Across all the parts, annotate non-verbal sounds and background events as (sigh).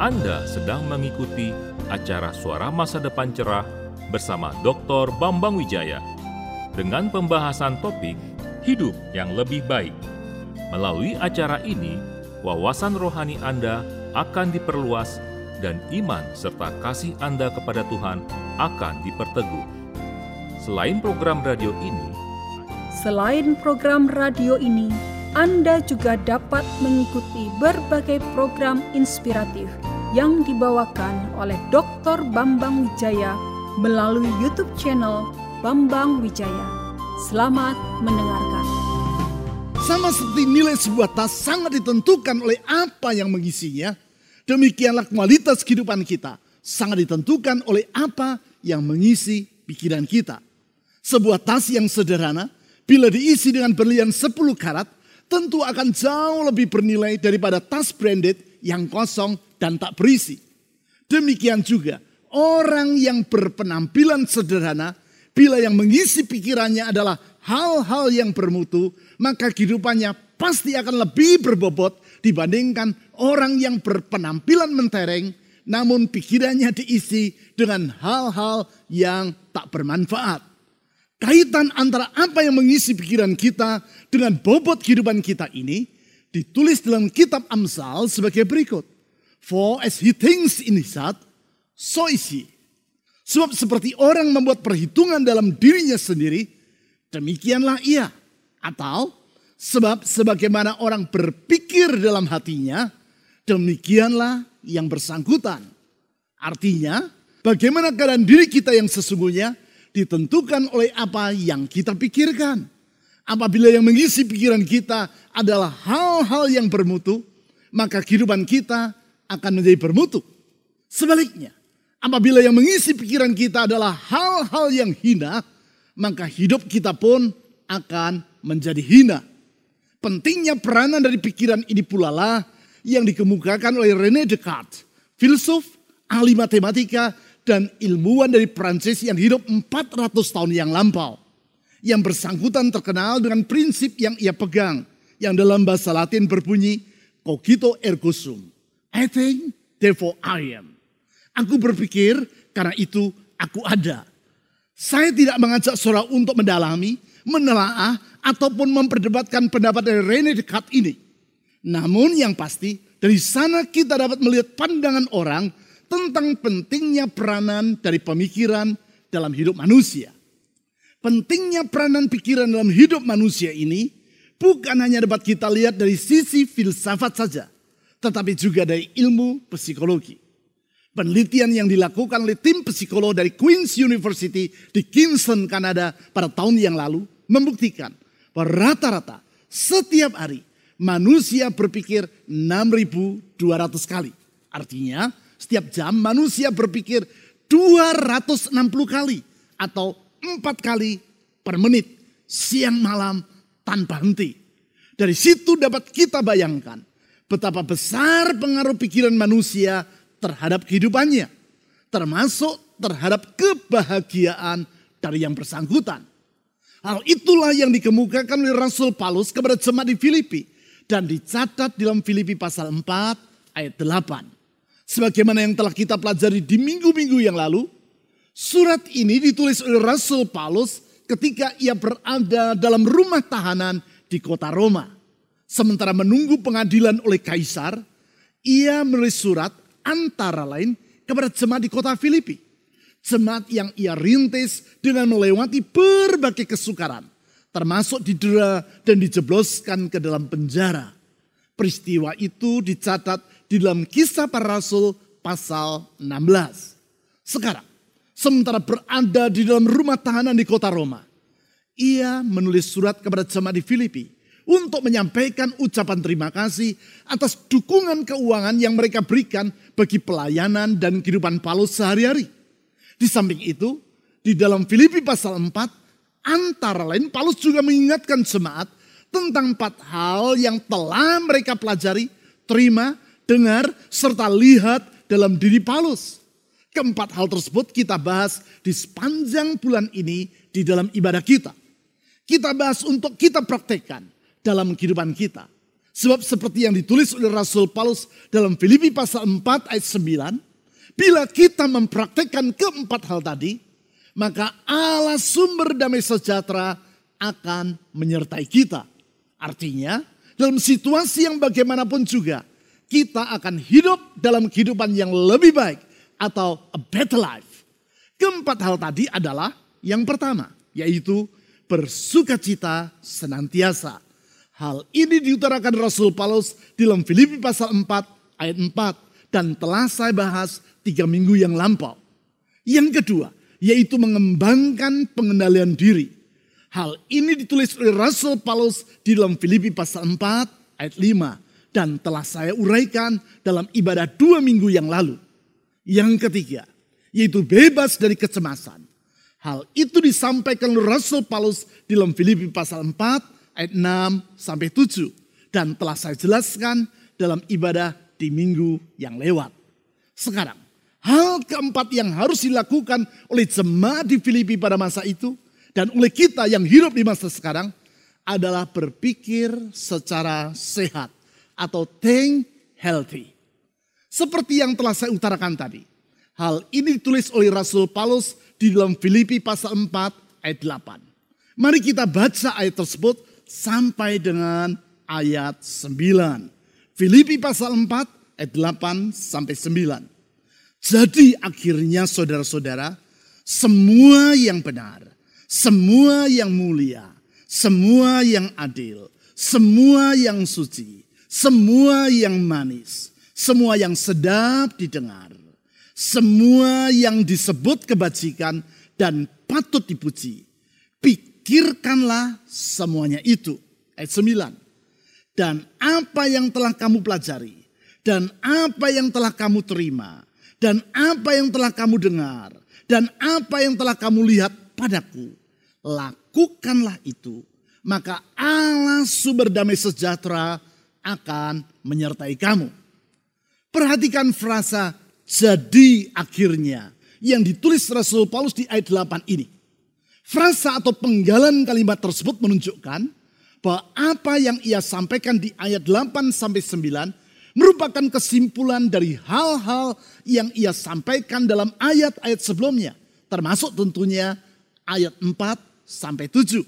Anda sedang mengikuti acara Suara Masa Depan Cerah bersama Dr. Bambang Wijaya dengan pembahasan topik hidup yang lebih baik. Melalui acara ini, wawasan rohani Anda akan diperluas dan iman serta kasih Anda kepada Tuhan akan diperteguh. Selain program radio ini, Selain program radio ini, Anda juga dapat mengikuti berbagai program inspiratif yang dibawakan oleh Dr. Bambang Wijaya melalui YouTube channel Bambang Wijaya. Selamat mendengarkan. Sama seperti nilai sebuah tas sangat ditentukan oleh apa yang mengisinya, demikianlah kualitas kehidupan kita sangat ditentukan oleh apa yang mengisi pikiran kita. Sebuah tas yang sederhana, bila diisi dengan berlian 10 karat, tentu akan jauh lebih bernilai daripada tas branded yang kosong dan tak berisi. Demikian juga orang yang berpenampilan sederhana, bila yang mengisi pikirannya adalah hal-hal yang bermutu, maka kehidupannya pasti akan lebih berbobot dibandingkan orang yang berpenampilan mentereng, namun pikirannya diisi dengan hal-hal yang tak bermanfaat. Kaitan antara apa yang mengisi pikiran kita dengan bobot kehidupan kita ini ditulis dalam kitab Amsal sebagai berikut. For as he thinks in his heart, so is he. Sebab seperti orang membuat perhitungan dalam dirinya sendiri, demikianlah ia. Atau sebab sebagaimana orang berpikir dalam hatinya, demikianlah yang bersangkutan. Artinya, bagaimana keadaan diri kita yang sesungguhnya ditentukan oleh apa yang kita pikirkan. Apabila yang mengisi pikiran kita adalah hal-hal yang bermutu, maka kehidupan kita akan menjadi bermutu. Sebaliknya, apabila yang mengisi pikiran kita adalah hal-hal yang hina, maka hidup kita pun akan menjadi hina. Pentingnya peranan dari pikiran ini pula lah yang dikemukakan oleh René Descartes, filsuf, ahli matematika, dan ilmuwan dari Prancis yang hidup 400 tahun yang lampau. Yang bersangkutan terkenal dengan prinsip yang ia pegang. Yang dalam bahasa latin berbunyi, cogito ergo sum. I think, therefore I am. Aku berpikir, karena itu aku ada. Saya tidak mengajak saudara untuk mendalami, menelaah, ataupun memperdebatkan pendapat dari Rene Descartes ini. Namun yang pasti, dari sana kita dapat melihat pandangan orang tentang pentingnya peranan dari pemikiran dalam hidup manusia. Pentingnya peranan pikiran dalam hidup manusia ini bukan hanya dapat kita lihat dari sisi filsafat saja, tetapi juga dari ilmu psikologi. Penelitian yang dilakukan oleh tim psikolog dari Queen's University di Kingston, Kanada pada tahun yang lalu membuktikan bahwa rata-rata setiap hari manusia berpikir 6.200 kali. Artinya setiap jam manusia berpikir 260 kali atau 4 kali per menit siang malam tanpa henti. Dari situ dapat kita bayangkan betapa besar pengaruh pikiran manusia terhadap kehidupannya. Termasuk terhadap kebahagiaan dari yang bersangkutan. Hal itulah yang dikemukakan oleh Rasul Paulus kepada jemaat di Filipi. Dan dicatat dalam Filipi pasal 4 ayat 8. Sebagaimana yang telah kita pelajari di minggu-minggu yang lalu, surat ini ditulis oleh Rasul Paulus ketika ia berada dalam rumah tahanan di kota Roma. Sementara menunggu pengadilan oleh kaisar, ia menulis surat antara lain kepada jemaat di kota Filipi. Jemaat yang ia rintis dengan melewati berbagai kesukaran. Termasuk didera dan dijebloskan ke dalam penjara. Peristiwa itu dicatat di dalam kisah para rasul pasal 16. Sekarang, sementara berada di dalam rumah tahanan di kota Roma, ia menulis surat kepada jemaat di Filipi untuk menyampaikan ucapan terima kasih atas dukungan keuangan yang mereka berikan bagi pelayanan dan kehidupan Paulus sehari-hari. Di samping itu, di dalam Filipi pasal 4, antara lain Paulus juga mengingatkan jemaat tentang empat hal yang telah mereka pelajari, terima, dengar, serta lihat dalam diri Paulus. Keempat hal tersebut kita bahas di sepanjang bulan ini di dalam ibadah kita. Kita bahas untuk kita praktekkan dalam kehidupan kita. Sebab seperti yang ditulis oleh Rasul Paulus dalam Filipi pasal 4 ayat 9, bila kita mempraktekkan keempat hal tadi, maka Allah sumber damai sejahtera akan menyertai kita. Artinya, dalam situasi yang bagaimanapun juga, kita akan hidup dalam kehidupan yang lebih baik atau a better life. Keempat hal tadi adalah yang pertama, yaitu bersuka cita senantiasa. Hal ini diutarakan Rasul Paulus di dalam Filipi pasal 4 ayat 4 dan telah saya bahas tiga minggu yang lampau. Yang kedua, yaitu mengembangkan pengendalian diri. Hal ini ditulis oleh Rasul Paulus di dalam Filipi pasal 4 ayat 5 dan telah saya uraikan dalam ibadah dua minggu yang lalu. Yang ketiga, yaitu bebas dari kecemasan. Hal itu disampaikan Rasul Paulus di dalam Filipi pasal 4 ayat 6 sampai 7 dan telah saya jelaskan dalam ibadah di minggu yang lewat. Sekarang, hal keempat yang harus dilakukan oleh jemaat di Filipi pada masa itu dan oleh kita yang hidup di masa sekarang adalah berpikir secara sehat atau think healthy. Seperti yang telah saya utarakan tadi. Hal ini ditulis oleh Rasul Paulus di dalam Filipi pasal 4 ayat 8. Mari kita baca ayat tersebut sampai dengan ayat 9. Filipi pasal 4 ayat 8 sampai 9. Jadi akhirnya saudara-saudara, semua yang benar, semua yang mulia, semua yang adil, semua yang suci, semua yang manis, semua yang sedap didengar, semua yang disebut kebajikan dan patut dipuji. Pikirkanlah semuanya itu. Ayat 9. Dan apa yang telah kamu pelajari. Dan apa yang telah kamu terima. Dan apa yang telah kamu dengar. Dan apa yang telah kamu lihat padaku. Lakukanlah itu. Maka Allah sumber damai sejahtera akan menyertai kamu. Perhatikan frasa jadi akhirnya yang ditulis Rasul Paulus di ayat 8 ini. Frasa atau penggalan kalimat tersebut menunjukkan bahwa apa yang ia sampaikan di ayat 8 sampai 9 merupakan kesimpulan dari hal-hal yang ia sampaikan dalam ayat-ayat sebelumnya, termasuk tentunya ayat 4 sampai 7.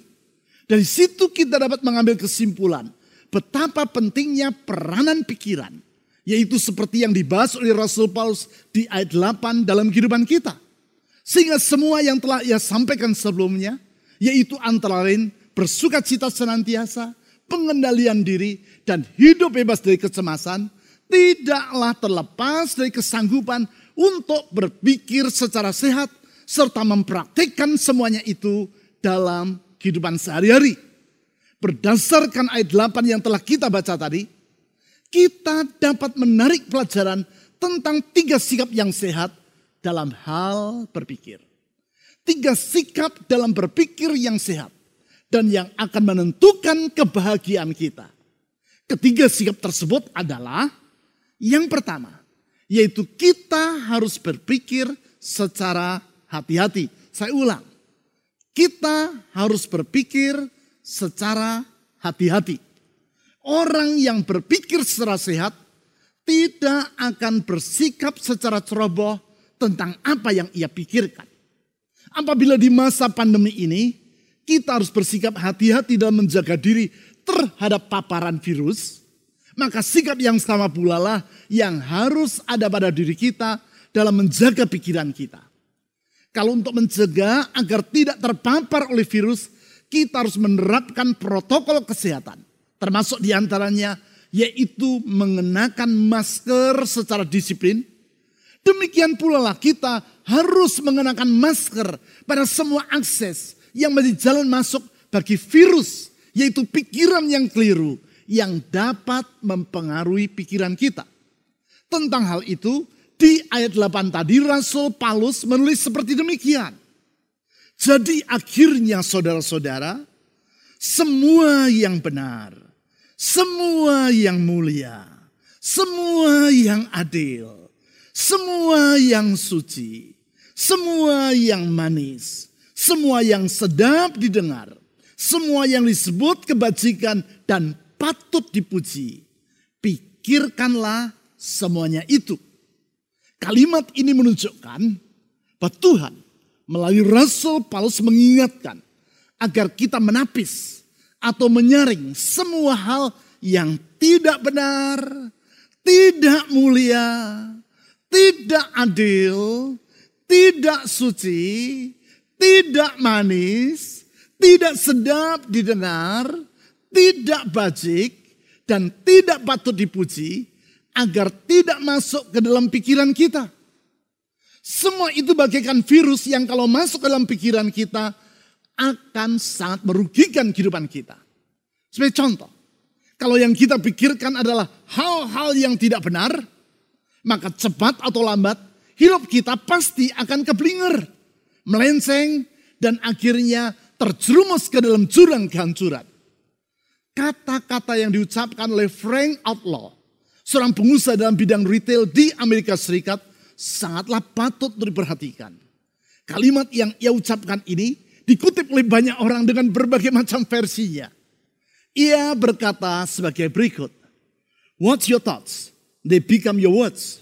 Dari situ kita dapat mengambil kesimpulan betapa pentingnya peranan pikiran, yaitu seperti yang dibahas oleh Rasul Paulus di ayat 8 dalam kehidupan kita. Sehingga semua yang telah ia sampaikan sebelumnya, yaitu antara lain bersuka cita senantiasa, pengendalian diri, dan hidup bebas dari kecemasan, tidaklah terlepas dari kesanggupan untuk berpikir secara sehat, serta mempraktikkan semuanya itu dalam kehidupan sehari-hari. Berdasarkan ayat 8 yang telah kita baca tadi, kita dapat menarik pelajaran tentang tiga sikap yang sehat dalam hal berpikir. Tiga sikap dalam berpikir yang sehat dan yang akan menentukan kebahagiaan kita. Ketiga sikap tersebut adalah yang pertama, yaitu kita harus berpikir secara hati-hati. Saya ulang, kita harus berpikir secara hati-hati. Orang yang berpikir secara sehat tidak akan bersikap secara ceroboh tentang apa yang ia pikirkan. Apabila di masa pandemi ini kita harus bersikap hati-hati dalam menjaga diri terhadap paparan virus, maka sikap yang sama pula lah yang harus ada pada diri kita dalam menjaga pikiran kita. Kalau untuk mencegah agar tidak terpapar oleh virus, kita harus menerapkan protokol kesehatan. Termasuk di antaranya yaitu mengenakan masker secara disiplin, Demikian pula lah kita harus mengenakan masker pada semua akses yang menjadi jalan masuk bagi virus, yaitu pikiran yang keliru yang dapat mempengaruhi pikiran kita. Tentang hal itu, di ayat 8 tadi Rasul Paulus menulis seperti demikian. Jadi akhirnya saudara-saudara, semua yang benar, semua yang mulia, semua yang adil, semua yang suci, semua yang manis, semua yang sedap didengar, semua yang disebut kebajikan dan patut dipuji, pikirkanlah semuanya itu. Kalimat ini menunjukkan bahwa Tuhan melalui Rasul Paulus mengingatkan agar kita menapis atau menyaring semua hal yang tidak benar, tidak mulia, tidak adil, tidak suci, tidak manis, tidak sedap didengar, tidak bajik, dan tidak patut dipuji, agar tidak masuk ke dalam pikiran kita. Semua itu bagaikan virus yang kalau masuk ke dalam pikiran kita akan sangat merugikan kehidupan kita. Sebagai contoh, kalau yang kita pikirkan adalah hal-hal yang tidak benar, maka cepat atau lambat hidup kita pasti akan keblinger, melenceng, dan akhirnya terjerumus ke dalam jurang kehancuran. Kata-kata yang diucapkan oleh Frank Outlaw seorang pengusaha dalam bidang retail di Amerika Serikat sangatlah patut diperhatikan. Kalimat yang ia ucapkan ini dikutip oleh banyak orang dengan berbagai macam versinya. Ia berkata sebagai berikut. What's your thoughts? They become your words.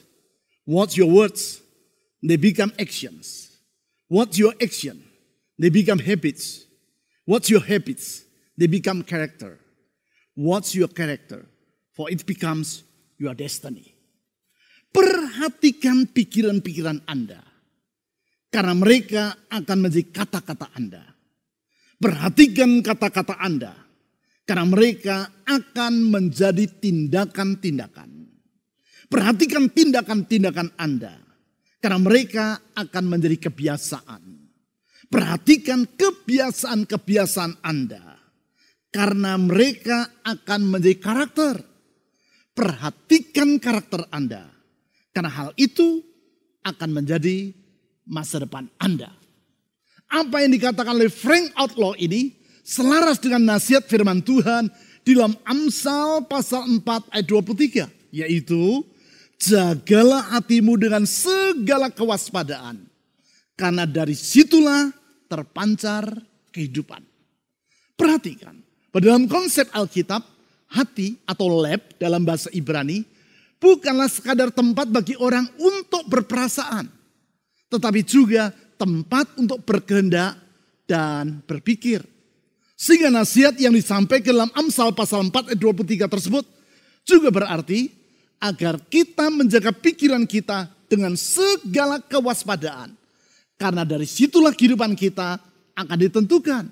What's your words? They become actions. What's your action? They become habits. What's your habits? They become character. What's your character? For it becomes your destiny. Perhatikan pikiran-pikiran Anda. Karena mereka akan menjadi kata-kata Anda. Perhatikan kata-kata Anda. Karena mereka akan menjadi tindakan-tindakan. Perhatikan tindakan-tindakan Anda. Karena mereka akan menjadi kebiasaan. Perhatikan kebiasaan-kebiasaan Anda. Karena mereka akan menjadi karakter Perhatikan karakter Anda. Karena hal itu akan menjadi masa depan Anda. Apa yang dikatakan oleh Frank Outlaw ini selaras dengan nasihat firman Tuhan di dalam Amsal pasal 4 ayat 23. Yaitu, jagalah hatimu dengan segala kewaspadaan. Karena dari situlah terpancar kehidupan. Perhatikan, pada dalam konsep Alkitab, hati atau lab dalam bahasa Ibrani bukanlah sekadar tempat bagi orang untuk berperasaan. Tetapi juga tempat untuk berkehendak dan berpikir. Sehingga nasihat yang disampaikan dalam Amsal pasal 4 ayat 23 tersebut juga berarti agar kita menjaga pikiran kita dengan segala kewaspadaan. Karena dari situlah kehidupan kita akan ditentukan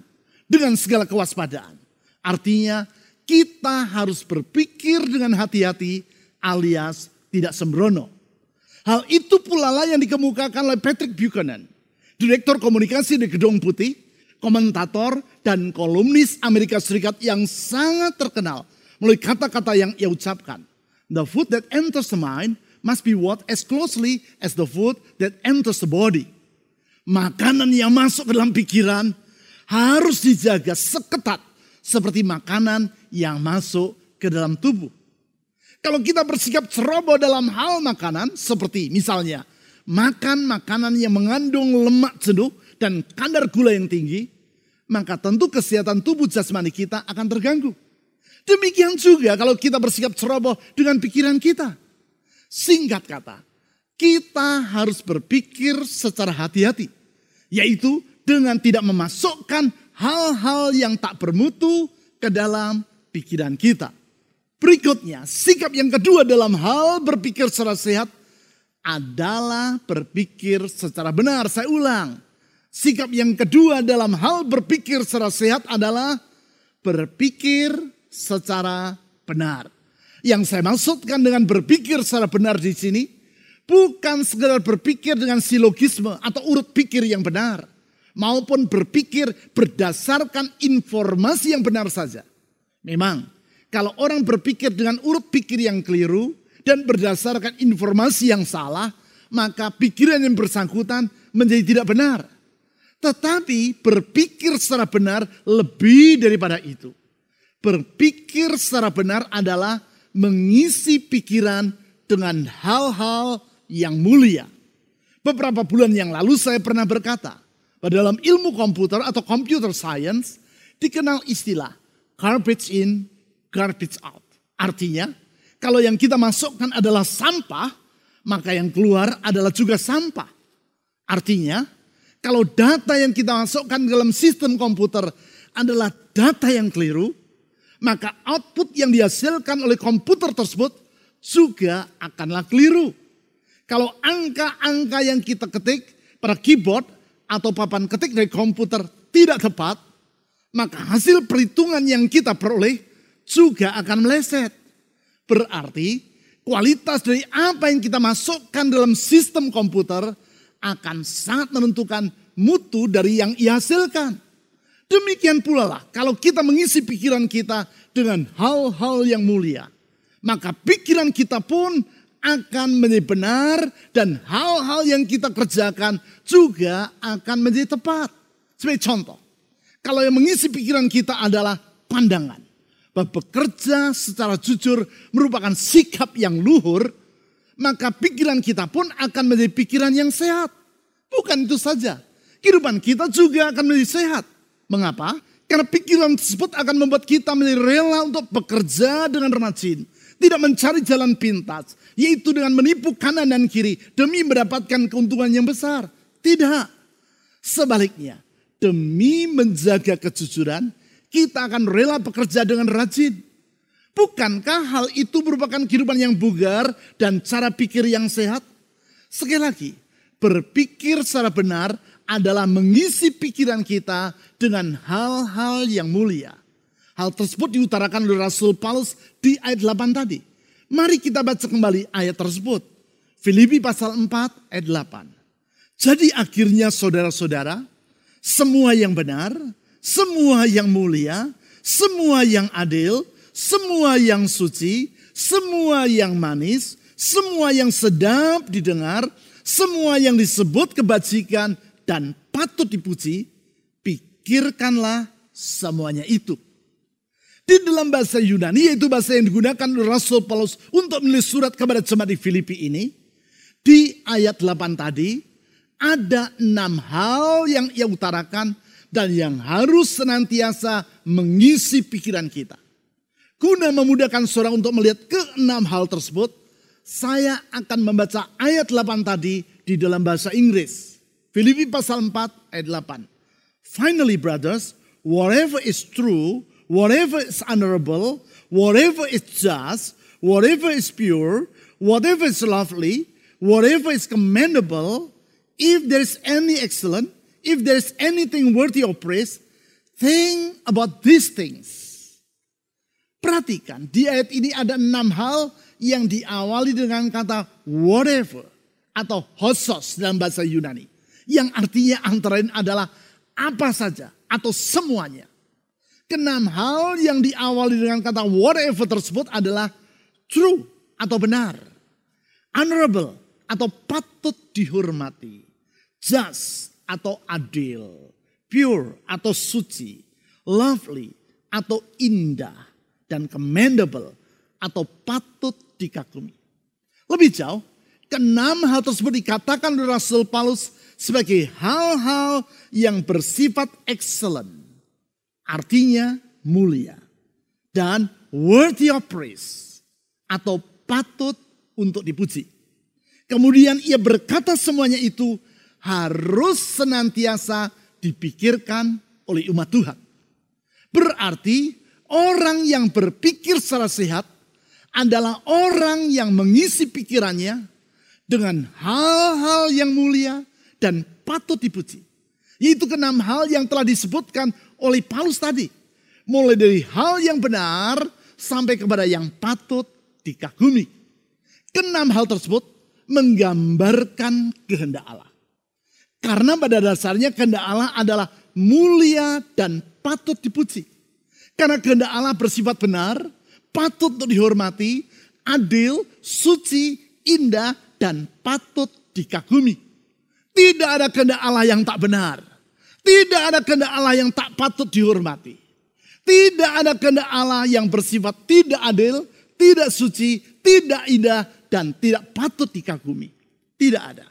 dengan segala kewaspadaan. Artinya kita harus berpikir dengan hati-hati alias tidak sembrono. Hal itu pula lah yang dikemukakan oleh Patrick Buchanan, Direktur Komunikasi di Gedung Putih, komentator dan kolumnis Amerika Serikat yang sangat terkenal melalui kata-kata yang ia ucapkan. The food that enters the mind must be what as closely as the food that enters the body. Makanan yang masuk ke dalam pikiran harus dijaga seketat seperti makanan yang masuk ke dalam tubuh. Kalau kita bersikap ceroboh dalam hal makanan, seperti misalnya makan makanan yang mengandung lemak jenuh dan kadar gula yang tinggi, maka tentu kesehatan tubuh jasmani kita akan terganggu. Demikian juga kalau kita bersikap ceroboh dengan pikiran kita. Singkat kata, kita harus berpikir secara hati-hati. Yaitu dengan tidak memasukkan hal-hal yang tak bermutu ke dalam pikiran kita. Berikutnya, sikap yang kedua dalam hal berpikir secara sehat adalah berpikir secara benar. Saya ulang. Sikap yang kedua dalam hal berpikir secara sehat adalah berpikir secara benar. Yang saya maksudkan dengan berpikir secara benar di sini bukan sekedar berpikir dengan silogisme atau urut pikir yang benar, maupun berpikir berdasarkan informasi yang benar saja. Memang, kalau orang berpikir dengan urut pikir yang keliru dan berdasarkan informasi yang salah, maka pikiran yang bersangkutan menjadi tidak benar. Tetapi berpikir secara benar lebih daripada itu. Berpikir secara benar adalah mengisi pikiran dengan hal-hal yang mulia. Beberapa bulan yang lalu saya pernah berkata, pada dalam ilmu komputer atau computer science dikenal istilah garbage in, garbage out. Artinya, kalau yang kita masukkan adalah sampah, maka yang keluar adalah juga sampah. Artinya, kalau data yang kita masukkan dalam sistem komputer adalah data yang keliru, maka output yang dihasilkan oleh komputer tersebut juga akanlah keliru. Kalau angka-angka yang kita ketik pada keyboard atau papan ketik dari komputer tidak tepat, maka hasil perhitungan yang kita peroleh juga akan meleset. Berarti kualitas dari apa yang kita masukkan dalam sistem komputer akan sangat menentukan mutu dari yang ia hasilkan. Demikian pula lah kalau kita mengisi pikiran kita dengan hal-hal yang mulia. Maka pikiran kita pun akan menjadi benar dan hal-hal yang kita kerjakan juga akan menjadi tepat. Sebagai contoh, kalau yang mengisi pikiran kita adalah pandangan bahwa bekerja secara jujur merupakan sikap yang luhur, maka pikiran kita pun akan menjadi pikiran yang sehat. Bukan itu saja, kehidupan kita juga akan menjadi sehat. Mengapa? Karena pikiran tersebut akan membuat kita menjadi rela untuk bekerja dengan rajin. Tidak mencari jalan pintas, yaitu dengan menipu kanan dan kiri demi mendapatkan keuntungan yang besar. Tidak. Sebaliknya, demi menjaga kejujuran, kita akan rela bekerja dengan rajin. Bukankah hal itu merupakan kehidupan yang bugar dan cara pikir yang sehat? Sekali lagi, berpikir secara benar adalah mengisi pikiran kita dengan hal-hal yang mulia. Hal tersebut diutarakan oleh Rasul Paulus di ayat 8 tadi. Mari kita baca kembali ayat tersebut. Filipi pasal 4 ayat 8. Jadi akhirnya saudara-saudara, semua yang benar, semua yang mulia, semua yang adil, semua yang suci, semua yang manis, semua yang sedap didengar, semua yang disebut kebajikan dan patut dipuji, pikirkanlah semuanya itu. Di dalam bahasa Yunani, yaitu bahasa yang digunakan Rasul Paulus untuk menulis surat kepada jemaat di Filipi ini, di ayat 8 tadi, ada enam hal yang ia utarakan dan yang harus senantiasa mengisi pikiran kita. Guna memudahkan seorang untuk melihat keenam hal tersebut, saya akan membaca ayat 8 tadi di dalam bahasa Inggris. Filipi pasal 4 ayat 8. Finally brothers, whatever is true, whatever is honorable, whatever is just, whatever is pure, whatever is lovely, whatever is commendable, if there is any excellent, if there's anything worthy of praise, think about these things. Perhatikan, di ayat ini ada enam hal yang diawali dengan kata whatever atau hosos dalam bahasa Yunani. Yang artinya antara lain adalah apa saja atau semuanya. Kenam hal yang diawali dengan kata whatever tersebut adalah true atau benar. Honorable atau patut dihormati. Just atau adil, pure atau suci, lovely atau indah, dan commendable atau patut dikagumi. Lebih jauh, keenam hal tersebut dikatakan oleh Rasul Paulus sebagai hal-hal yang bersifat excellent. Artinya mulia. Dan worthy of praise. Atau patut untuk dipuji. Kemudian ia berkata semuanya itu harus senantiasa dipikirkan oleh umat Tuhan. Berarti orang yang berpikir secara sehat adalah orang yang mengisi pikirannya dengan hal-hal yang mulia dan patut dipuji. Yaitu kenam hal yang telah disebutkan oleh Paulus tadi. Mulai dari hal yang benar sampai kepada yang patut dikagumi. Kenam hal tersebut menggambarkan kehendak Allah. Karena pada dasarnya kehendak Allah adalah mulia dan patut dipuji. Karena kehendak Allah bersifat benar, patut untuk dihormati, adil, suci, indah, dan patut dikagumi. Tidak ada kehendak Allah yang tak benar. Tidak ada kehendak Allah yang tak patut dihormati. Tidak ada kehendak Allah yang bersifat tidak adil, tidak suci, tidak indah, dan tidak patut dikagumi. Tidak ada.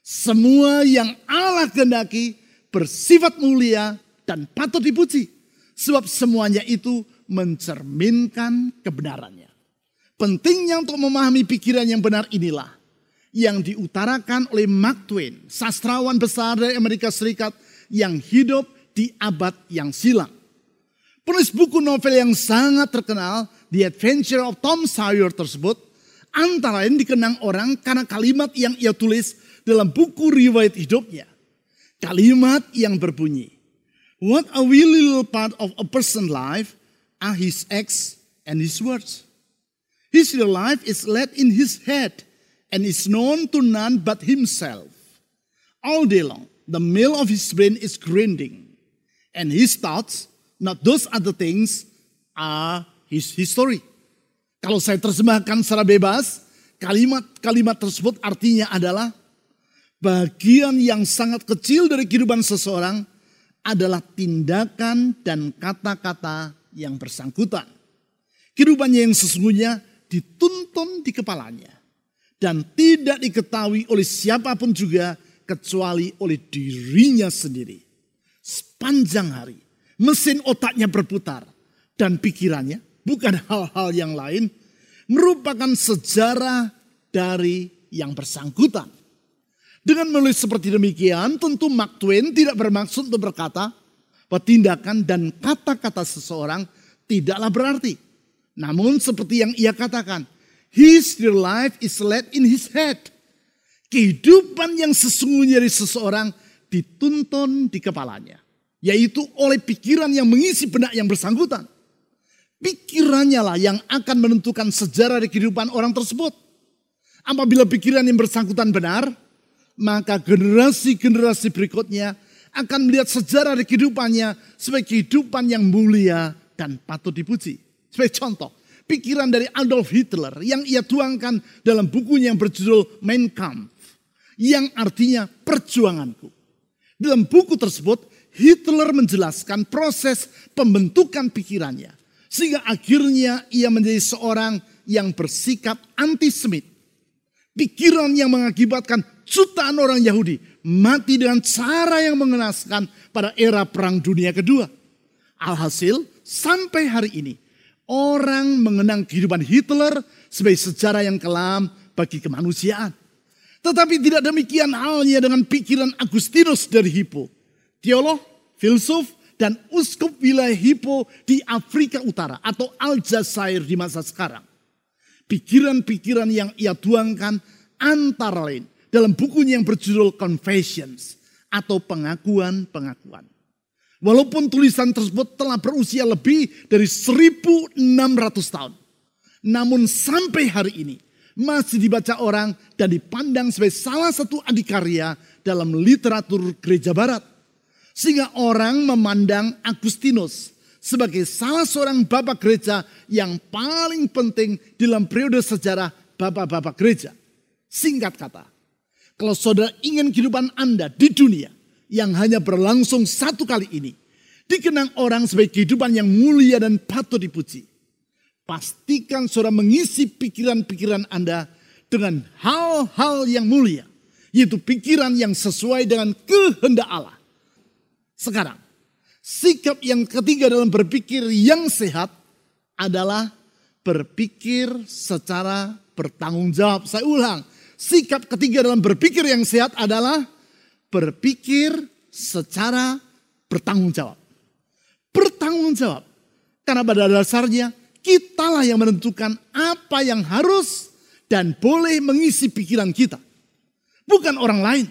Semua yang Allah kehendaki bersifat mulia dan patut dipuji. Sebab semuanya itu mencerminkan kebenarannya. Pentingnya untuk memahami pikiran yang benar inilah yang diutarakan oleh Mark Twain, sastrawan besar dari Amerika Serikat yang hidup di abad yang silam. Penulis buku novel yang sangat terkenal, The Adventure of Tom Sawyer tersebut, antara lain dikenang orang karena kalimat yang ia tulis dalam buku riwayat hidupnya. Kalimat yang berbunyi, What a wee little part of a person's life are his acts and his words. His real life is led in his head and is known to none but himself. All day long, the mill of his brain is grinding, and his thoughts, not those other things, are his history. Kalau saya terjemahkan secara bebas, kalimat-kalimat tersebut artinya adalah bagian yang sangat kecil dari kehidupan seseorang adalah tindakan dan kata-kata yang bersangkutan. Kehidupannya yang sesungguhnya dituntun di kepalanya dan tidak diketahui oleh siapa pun juga kecuali oleh dirinya sendiri. Sepanjang hari, mesin otaknya berputar dan pikirannya bukan (laughs) hal-hal yang lain merupakan sejarah dari yang bersangkutan. Dengan menulis seperti demikian, tentu Mark Twain tidak bermaksud untuk berkata bahwa tindakan dan kata-kata seseorang tidaklah berarti. Namun seperti yang ia katakan, His real life is led in his head. Kehidupan yang sesungguhnya dari seseorang dituntun di kepalanya. Yaitu oleh pikiran yang mengisi benak yang bersangkutan. Pikirannya lah yang akan menentukan sejarah dari kehidupan orang tersebut. Apabila pikiran yang bersangkutan benar, maka generasi-generasi berikutnya akan melihat sejarah dari kehidupannya sebagai kehidupan yang mulia dan patut dipuji. Sebagai contoh, pikiran dari Adolf Hitler yang ia tuangkan dalam bukunya yang berjudul Mein Kampf yang artinya perjuanganku. Dalam buku tersebut Hitler menjelaskan proses pembentukan pikirannya sehingga akhirnya ia menjadi seorang yang bersikap antisemit. Pikiran yang mengakibatkan jutaan orang Yahudi mati dengan cara yang mengenaskan pada era Perang Dunia Kedua. Alhasil, sampai hari ini, Orang mengenang kehidupan Hitler sebagai sejarah yang kelam bagi kemanusiaan. Tetapi tidak demikian halnya dengan pikiran Agustinus dari Hippo. Teolog, filsuf, dan uskup wilayah Hippo di Afrika Utara atau Aljazair di masa sekarang. Pikiran-pikiran yang ia tuangkan antara lain dalam bukunya yang berjudul Confessions atau pengakuan-pengakuan. Walaupun tulisan tersebut telah berusia lebih dari 1600 tahun. Namun sampai hari ini masih dibaca orang dan dipandang sebagai salah satu adikarya dalam literatur gereja barat. Sehingga orang memandang Agustinus sebagai salah seorang bapak gereja yang paling penting dalam periode sejarah bapak-bapak gereja. Singkat kata, kalau saudara ingin kehidupan Anda di dunia yang hanya berlangsung satu kali ini dikenang orang sebagai kehidupan yang mulia dan patut dipuji. Pastikan saudara mengisi pikiran-pikiran Anda dengan hal-hal yang mulia, yaitu pikiran yang sesuai dengan kehendak Allah. Sekarang, sikap yang ketiga dalam berpikir yang sehat adalah berpikir secara bertanggung jawab. Saya ulang, sikap ketiga dalam berpikir yang sehat adalah berpikir secara bertanggung jawab. Bertanggung jawab. Karena pada dasarnya kitalah yang menentukan apa yang harus dan boleh mengisi pikiran kita. Bukan orang lain.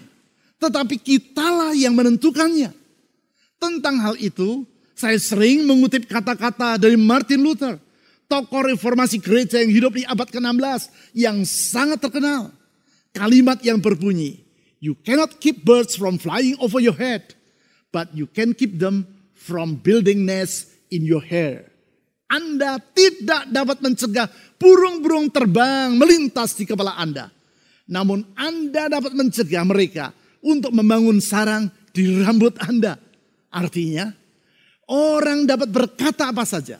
Tetapi kitalah yang menentukannya. Tentang hal itu, saya sering mengutip kata-kata dari Martin Luther. Tokoh reformasi gereja yang hidup di abad ke-16 yang sangat terkenal. Kalimat yang berbunyi, You cannot keep birds from flying over your head, but you can keep them from building nests in your hair. Anda tidak dapat mencegah burung-burung terbang melintas di kepala Anda. Namun Anda dapat mencegah mereka untuk membangun sarang di rambut Anda. Artinya, orang dapat berkata apa saja.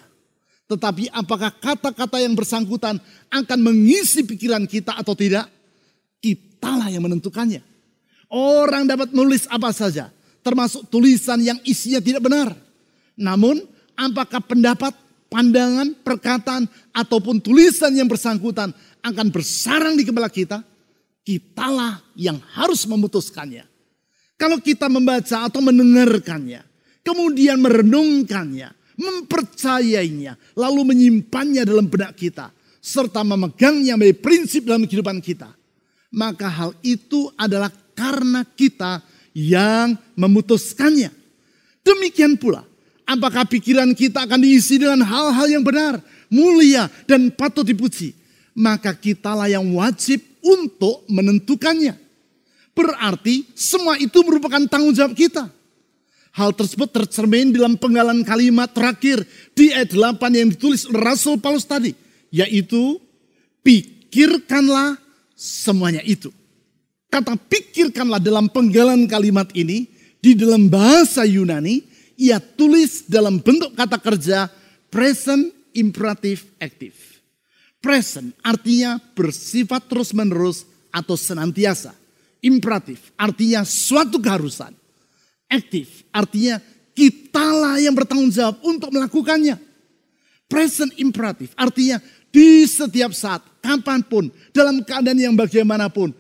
Tetapi apakah kata-kata yang bersangkutan akan mengisi pikiran kita atau tidak? Kitalah yang menentukannya. Orang dapat menulis apa saja, termasuk tulisan yang isinya tidak benar. Namun, apakah pendapat, pandangan, perkataan, ataupun tulisan yang bersangkutan akan bersarang di kepala kita, kitalah yang harus memutuskannya. Kalau kita membaca atau mendengarkannya, kemudian merenungkannya, mempercayainya, lalu menyimpannya dalam benak kita, serta memegangnya menjadi prinsip dalam kehidupan kita, maka hal itu adalah karena kita yang memutuskannya. Demikian pula, apakah pikiran kita akan diisi dengan hal-hal yang benar, mulia, dan patut dipuji, maka kitalah yang wajib untuk menentukannya. Berarti semua itu merupakan tanggung jawab kita. Hal tersebut tercermin dalam penggalan kalimat terakhir di ayat 8 yang ditulis Rasul Paulus tadi. Yaitu, pikirkanlah semuanya itu. Kata pikirkanlah dalam penggalan kalimat ini, di dalam bahasa Yunani, ia tulis dalam bentuk kata kerja present imperative active. Present artinya bersifat terus menerus atau senantiasa imperatif, artinya suatu keharusan. Aktif, artinya kitalah yang bertanggung jawab untuk melakukannya. Present imperatif, artinya di setiap saat, kapan pun, dalam keadaan yang bagaimanapun,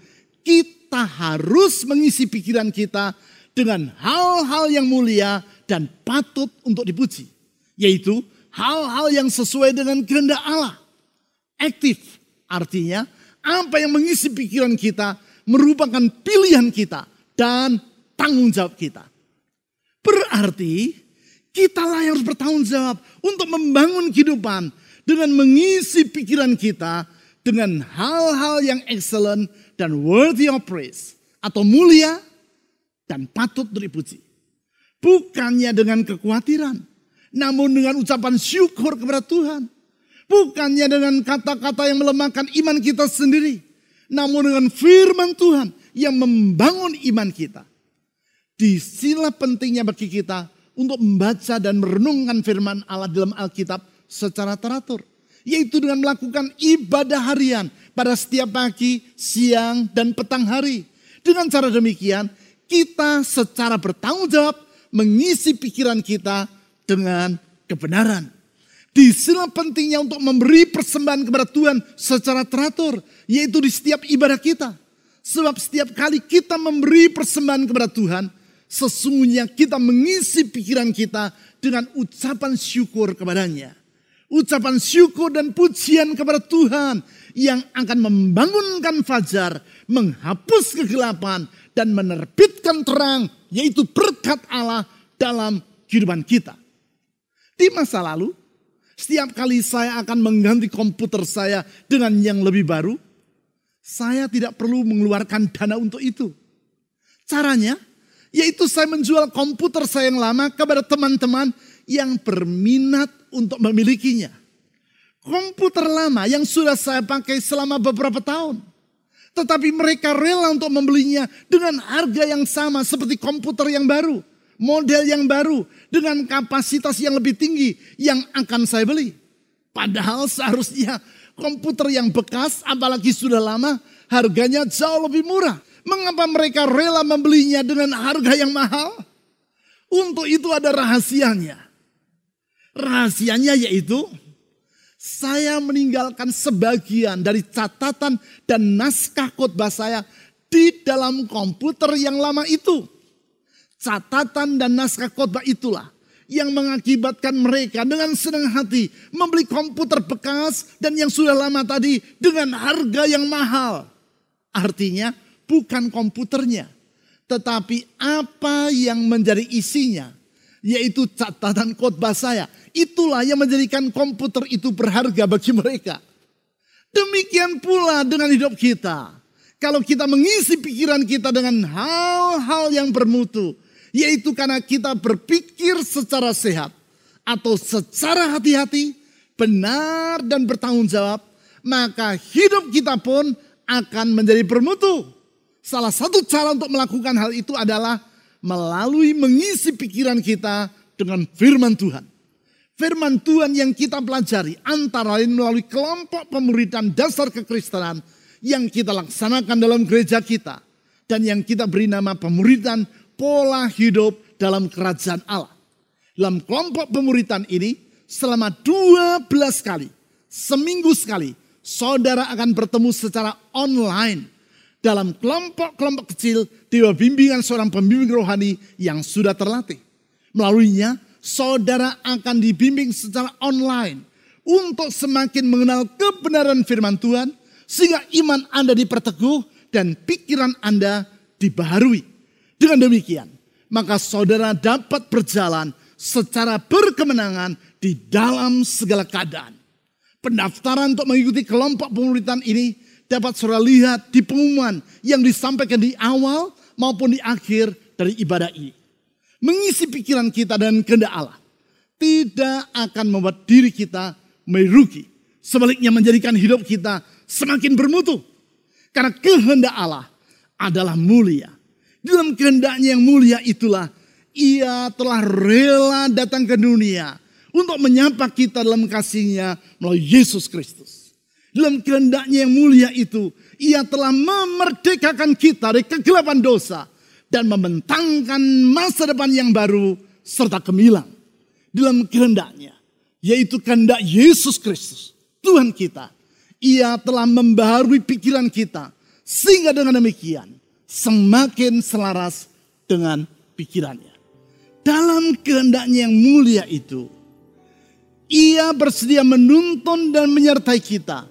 kita harus mengisi pikiran kita dengan hal-hal yang mulia dan patut untuk dipuji. Yaitu hal-hal yang sesuai dengan kehendak Allah. Aktif, artinya apa yang mengisi pikiran kita merupakan pilihan kita dan tanggung jawab kita. Berarti kitalah yang harus bertanggung jawab untuk membangun kehidupan dengan mengisi pikiran kita dengan hal-hal yang excellent dan worthy of praise atau mulia dan patut dipuji. Bukannya dengan kekhawatiran, namun dengan ucapan syukur kepada Tuhan. Bukannya dengan kata-kata yang melemahkan iman kita sendiri, namun dengan firman Tuhan yang membangun iman kita. Di sinilah pentingnya bagi kita untuk membaca dan merenungkan firman Allah dalam Alkitab secara teratur. Yaitu dengan melakukan ibadah harian pada setiap pagi, siang, dan petang hari. Dengan cara demikian, kita secara bertanggung jawab mengisi pikiran kita dengan kebenaran. Di sini pentingnya untuk memberi persembahan kepada Tuhan secara teratur, yaitu di setiap ibadah kita. Sebab setiap kali kita memberi persembahan kepada Tuhan, sesungguhnya kita mengisi pikiran kita dengan ucapan syukur kepadanya. Ucapan syukur dan pujian kepada Tuhan yang akan membangunkan fajar, menghapus kegelapan, dan menerbitkan terang, yaitu berkat Allah dalam kehidupan kita. Di masa lalu, setiap kali saya akan mengganti komputer saya dengan yang lebih baru, saya tidak perlu mengeluarkan dana untuk itu. Caranya, yaitu saya menjual komputer saya yang lama kepada teman-teman yang berminat untuk memilikinya. Komputer lama yang sudah saya pakai selama beberapa tahun. Tetapi mereka rela untuk membelinya dengan harga yang sama seperti komputer yang baru model yang baru dengan kapasitas yang lebih tinggi yang akan saya beli. Padahal seharusnya komputer yang bekas apalagi sudah lama harganya jauh lebih murah. Mengapa mereka rela membelinya dengan harga yang mahal? Untuk itu ada rahasianya. Rahasianya yaitu saya meninggalkan sebagian dari catatan dan naskah khotbah saya di dalam komputer yang lama itu. Catatan dan naskah khotbah itulah yang mengakibatkan mereka dengan senang hati membeli komputer bekas dan yang sudah lama tadi dengan harga yang mahal. Artinya bukan komputernya, tetapi apa yang menjadi isinya, yaitu catatan khotbah saya. Itulah yang menjadikan komputer itu berharga bagi mereka. Demikian pula dengan hidup kita. Kalau kita mengisi pikiran kita dengan hal-hal yang bermutu, yaitu karena kita berpikir secara sehat atau secara hati-hati, benar dan bertanggung jawab, maka hidup kita pun akan menjadi bermutu. Salah satu cara untuk melakukan hal itu adalah melalui mengisi pikiran kita dengan firman Tuhan. Firman Tuhan yang kita pelajari antara lain melalui kelompok pemuridan dasar kekristenan yang kita laksanakan dalam gereja kita. Dan yang kita beri nama pemuridan pola hidup dalam kerajaan Allah. Dalam kelompok pemuritan ini, selama 12 kali, seminggu sekali, saudara akan bertemu secara online dalam kelompok-kelompok kecil di bimbingan seorang pembimbing rohani yang sudah terlatih. Melaluinya, saudara akan dibimbing secara online untuk semakin mengenal kebenaran firman Tuhan, sehingga iman Anda diperteguh dan pikiran Anda dibaharui. Dengan demikian, maka saudara dapat berjalan secara berkemenangan di dalam segala keadaan. Pendaftaran untuk mengikuti kelompok pemuritan ini dapat saudara lihat di pengumuman yang disampaikan di awal maupun di akhir dari ibadah ini. Mengisi pikiran kita dan kehendak Allah tidak akan membuat diri kita merugi. Sebaliknya menjadikan hidup kita semakin bermutu. Karena kehendak Allah adalah mulia. Dalam kehendaknya yang mulia itulah ia telah rela datang ke dunia untuk menyapa kita dalam kasihnya melalui Yesus Kristus. Dalam kehendaknya yang mulia itu, ia telah memerdekakan kita dari kegelapan dosa dan membentangkan masa depan yang baru serta gemilang. Dalam kehendaknya, yaitu kehendak Yesus Kristus, Tuhan kita. Ia telah membaharui pikiran kita, sehingga dengan demikian semakin selaras dengan pikirannya dalam kehendaknya yang mulia itu, ia bersedia menuntun dan menyertai kita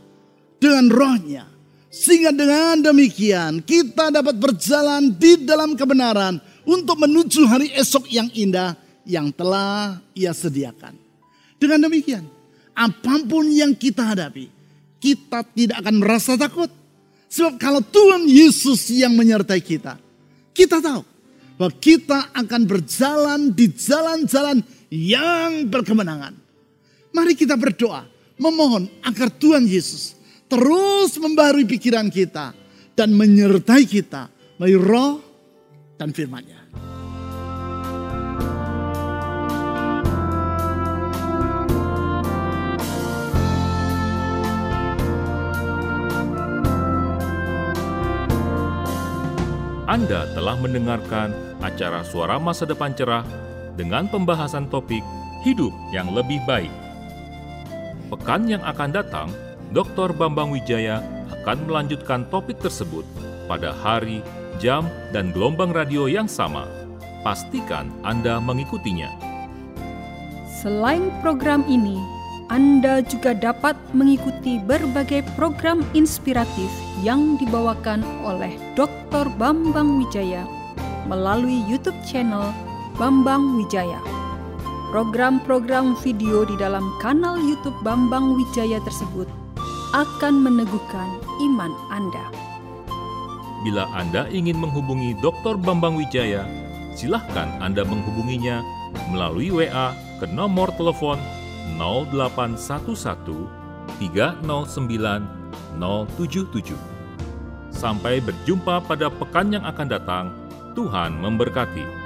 dengan rohnya. Sehingga dengan demikian kita dapat berjalan di dalam kebenaran untuk menuju hari esok yang indah yang telah ia sediakan. Dengan demikian, apa pun yang kita hadapi, kita tidak akan merasa takut. Sebab kalau Tuhan Yesus yang menyertai kita, kita tahu bahwa kita akan berjalan di jalan-jalan yang berkemenangan. Mari kita berdoa, memohon agar Tuhan Yesus terus membarui pikiran kita dan menyertai kita melalui roh dan firman-Nya. Anda telah mendengarkan acara Suara Masa Depan Cerah dengan pembahasan topik hidup yang lebih baik. Pekan yang akan datang, Dr. Bambang Wijaya akan melanjutkan topik tersebut pada hari, jam, dan gelombang radio yang sama. Pastikan Anda mengikutinya. Selain program ini, Anda juga dapat mengikuti berbagai program inspiratif yang dibawakan oleh Dr. Bambang Wijaya melalui YouTube channel Bambang Wijaya. Program-program video di dalam kanal YouTube Bambang Wijaya tersebut akan meneguhkan iman Anda. Bila Anda ingin menghubungi Dr. Bambang Wijaya, silahkan Anda menghubunginya melalui WA ke nomor telepon 0811 309 077. Sampai berjumpa pada pekan yang akan datang. Tuhan memberkati.